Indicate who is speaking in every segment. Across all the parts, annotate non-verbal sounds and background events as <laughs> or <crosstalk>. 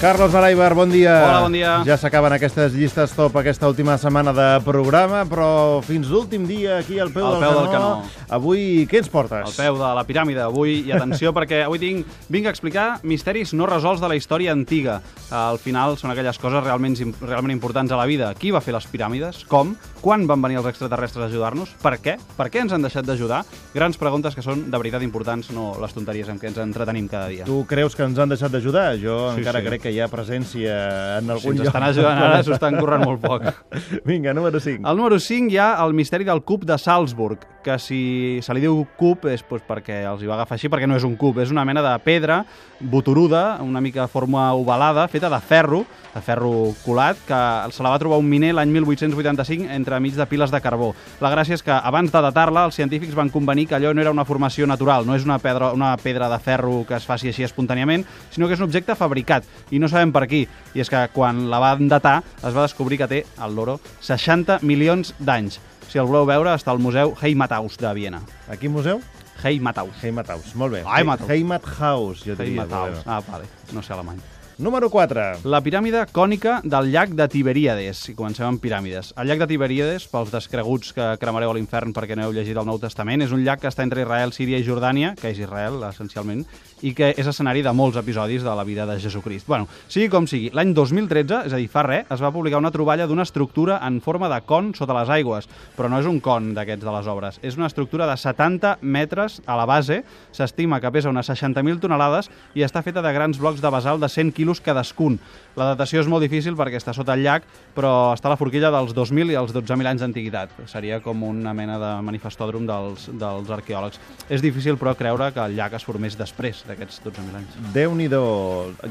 Speaker 1: Carlos Baraibar, bon dia.
Speaker 2: Hola, bon dia.
Speaker 1: Ja s'acaben aquestes llistes top aquesta última setmana de programa, però fins l'últim dia aquí al peu,
Speaker 2: Al
Speaker 1: del,
Speaker 2: peu
Speaker 1: canó,
Speaker 2: del canó.
Speaker 1: Avui què ens portes?
Speaker 2: Al peu de la piràmide avui, i atenció perquè avui tinc, vinc a explicar misteris no resolts de la història antiga. Al final són aquelles coses realment, realment importants a la vida. Qui va fer les piràmides? Com? Quan van venir els extraterrestres a ajudar-nos? Per què? Per què ens han deixat d'ajudar? Grans preguntes que són de veritat importants, no les tonteries amb què ens entretenim cada dia.
Speaker 1: Tu creus que ens han deixat d'ajudar? Jo
Speaker 2: Sí,
Speaker 1: encara
Speaker 2: sí.
Speaker 1: crec que hi ha presència en
Speaker 2: Si
Speaker 1: algun
Speaker 2: ens
Speaker 1: lloc.
Speaker 2: estan ajudant ara, s'ho estan corrent molt poc. <laughs>
Speaker 1: Vinga, número 5.
Speaker 2: Al número 5 hi ha el misteri del cub de Salzburg, que si se li diu cub és doncs, perquè els hi va agafar així, perquè no és un cub, és una mena de pedra botoruda, una mica de forma ovalada, feta de ferro, de ferro colat, que se la va trobar un miner l'any 1885 entremig de piles de carbó. La gràcia és que abans de datar-la, els científics van convenir que allò no era una formació natural, no és una pedra, una pedra de ferro que es faci així espontàniament, sinó que és un objecte fabricat, i no sabem per qui. I és que quan la van datar es va descobrir que té, el loro, 60 milions d'anys. Si el voleu veure, està al Museu Heimathaus de Viena.
Speaker 1: A quin museu?
Speaker 2: Heimathaus.
Speaker 1: Heimathaus, molt bé.
Speaker 2: Heimathaus.
Speaker 1: Heimathaus, jo diria.
Speaker 2: Heimathaus. Ah, vale. No sé alemany.
Speaker 1: Número 4.
Speaker 2: La piràmide cònica del llac de Tiberíades. I comencem amb piràmides. El llac de Tiberíades, pels descreguts que cremareu a l'infern perquè no heu llegit el Nou Testament, és un llac que està entre Israel, Síria i Jordània, que és Israel, essencialment, i que és escenari de molts episodis de la vida de Jesucrist. Bueno, sigui com sigui, l'any 2013, és a dir, fa res, es va publicar una troballa d'una estructura en forma de con sota les aigües, però no és un con d'aquests de les obres. És una estructura de 70 metres a la base, s'estima que pesa unes 60.000 tonelades i està feta de grans blocs de basalt de 100 quilos cadascun. La datació és molt difícil perquè està sota el llac, però està a la forquilla dels 2.000 i els 12.000 anys d'antiguitat. Seria com una mena de manifestòdrom dels, dels arqueòlegs. És difícil, però, creure que el llac es formés després d'aquests 12.000 anys.
Speaker 1: Déu-n'hi-do.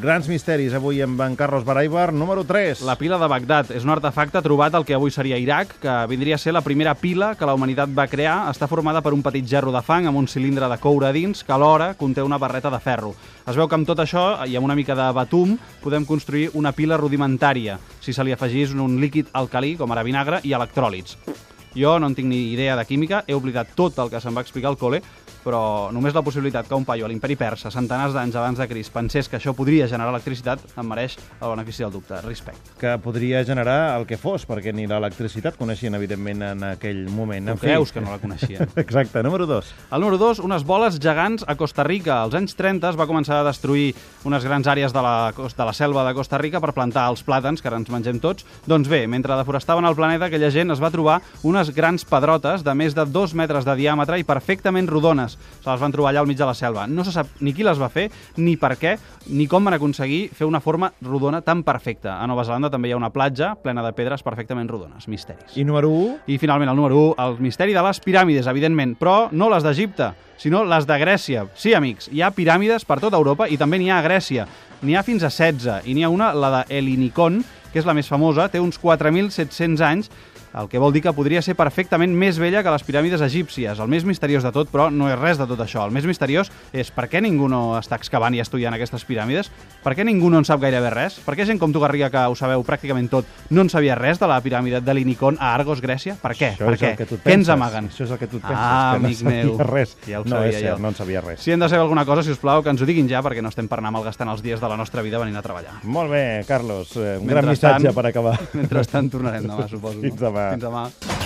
Speaker 1: Grans misteris avui amb en Carlos Baraibar. Número 3.
Speaker 2: La pila de Bagdad és un artefacte trobat al que avui seria Iraq, que vindria a ser la primera pila que la humanitat va crear. Està formada per un petit gerro de fang amb un cilindre de coure a dins que alhora conté una barreta de ferro. Es veu que amb tot això i amb una mica de batum podem construir una pila rudimentària si se li afegís un líquid alcalí, com ara vinagre, i electròlits. Jo no en tinc ni idea de química, he oblidat tot el que se'm va explicar al col·le, però només la possibilitat que un paio a l'imperi persa, centenars d'anys abans de Crist, pensés que això podria generar electricitat, em mereix el benefici del dubte. Respecte.
Speaker 1: que podria generar el que fos, perquè ni l'electricitat coneixien, evidentment, en aquell moment.
Speaker 2: Tu
Speaker 1: En fi.
Speaker 2: creus que no la coneixien? <laughs>
Speaker 1: Exacte, número 2.
Speaker 2: El número 2, unes boles gegants a Costa Rica. Als anys 30 es va començar a destruir unes grans àrees de la, de la selva de Costa Rica per plantar els plàtans, que ara ens mengem tots. Doncs bé, mentre deforestaven el planeta, aquella gent es va trobar unes grans pedrotes de més de dos metres de diàmetre i perfectament rodones. Se les van trobar allà al mig de la selva. No se sap ni qui les va fer, ni per què, ni com van aconseguir fer una forma rodona tan perfecta. A Nova Zelanda també hi ha una platja plena de pedres perfectament rodones. Misteris.
Speaker 1: I número 1?
Speaker 2: I finalment, el número 1, el misteri de les piràmides, evidentment, però no les d'Egipte, sinó les de Grècia. Sí, amics, hi ha piràmides per tota Europa i també n'hi ha a Grècia. N'hi ha fins a 16, i n'hi ha una, la de Elinicon, que és la més famosa, té uns 4.700 anys, el que vol dir que podria ser perfectament més vella que les piràmides egípcies. El més misteriós de tot, però, no és res de tot això. El més misteriós és per què ningú no està excavant i estudiant aquestes piràmides? Per què ningú no en sap gairebé res? Per què gent com tu, Garriga, que ho sabeu pràcticament tot, no en sabia res de la piràmide de l'Inicon a Argos, Grècia? Per què?
Speaker 1: Això
Speaker 2: per què?
Speaker 1: que
Speaker 2: què ens amaguen?
Speaker 1: Això és el que tu et penses,
Speaker 2: Ah,
Speaker 1: que no
Speaker 2: amic
Speaker 1: sabia
Speaker 2: meu.
Speaker 1: res.
Speaker 2: Ja ho
Speaker 1: no,
Speaker 2: sabia
Speaker 1: és cert,
Speaker 2: jo.
Speaker 1: no en sabia res.
Speaker 2: Si hem de saber alguna cosa, si us plau, que ens ho diguin ja, perquè no estem per anar malgastant els dies de la nostra vida venint a treballar.
Speaker 1: Molt bé, Carlos. eh, Un gran missatge per acabar. <laughs>
Speaker 2: Mentrestant tornarem demà, suposo.
Speaker 1: Fins demà.
Speaker 2: Fins demà.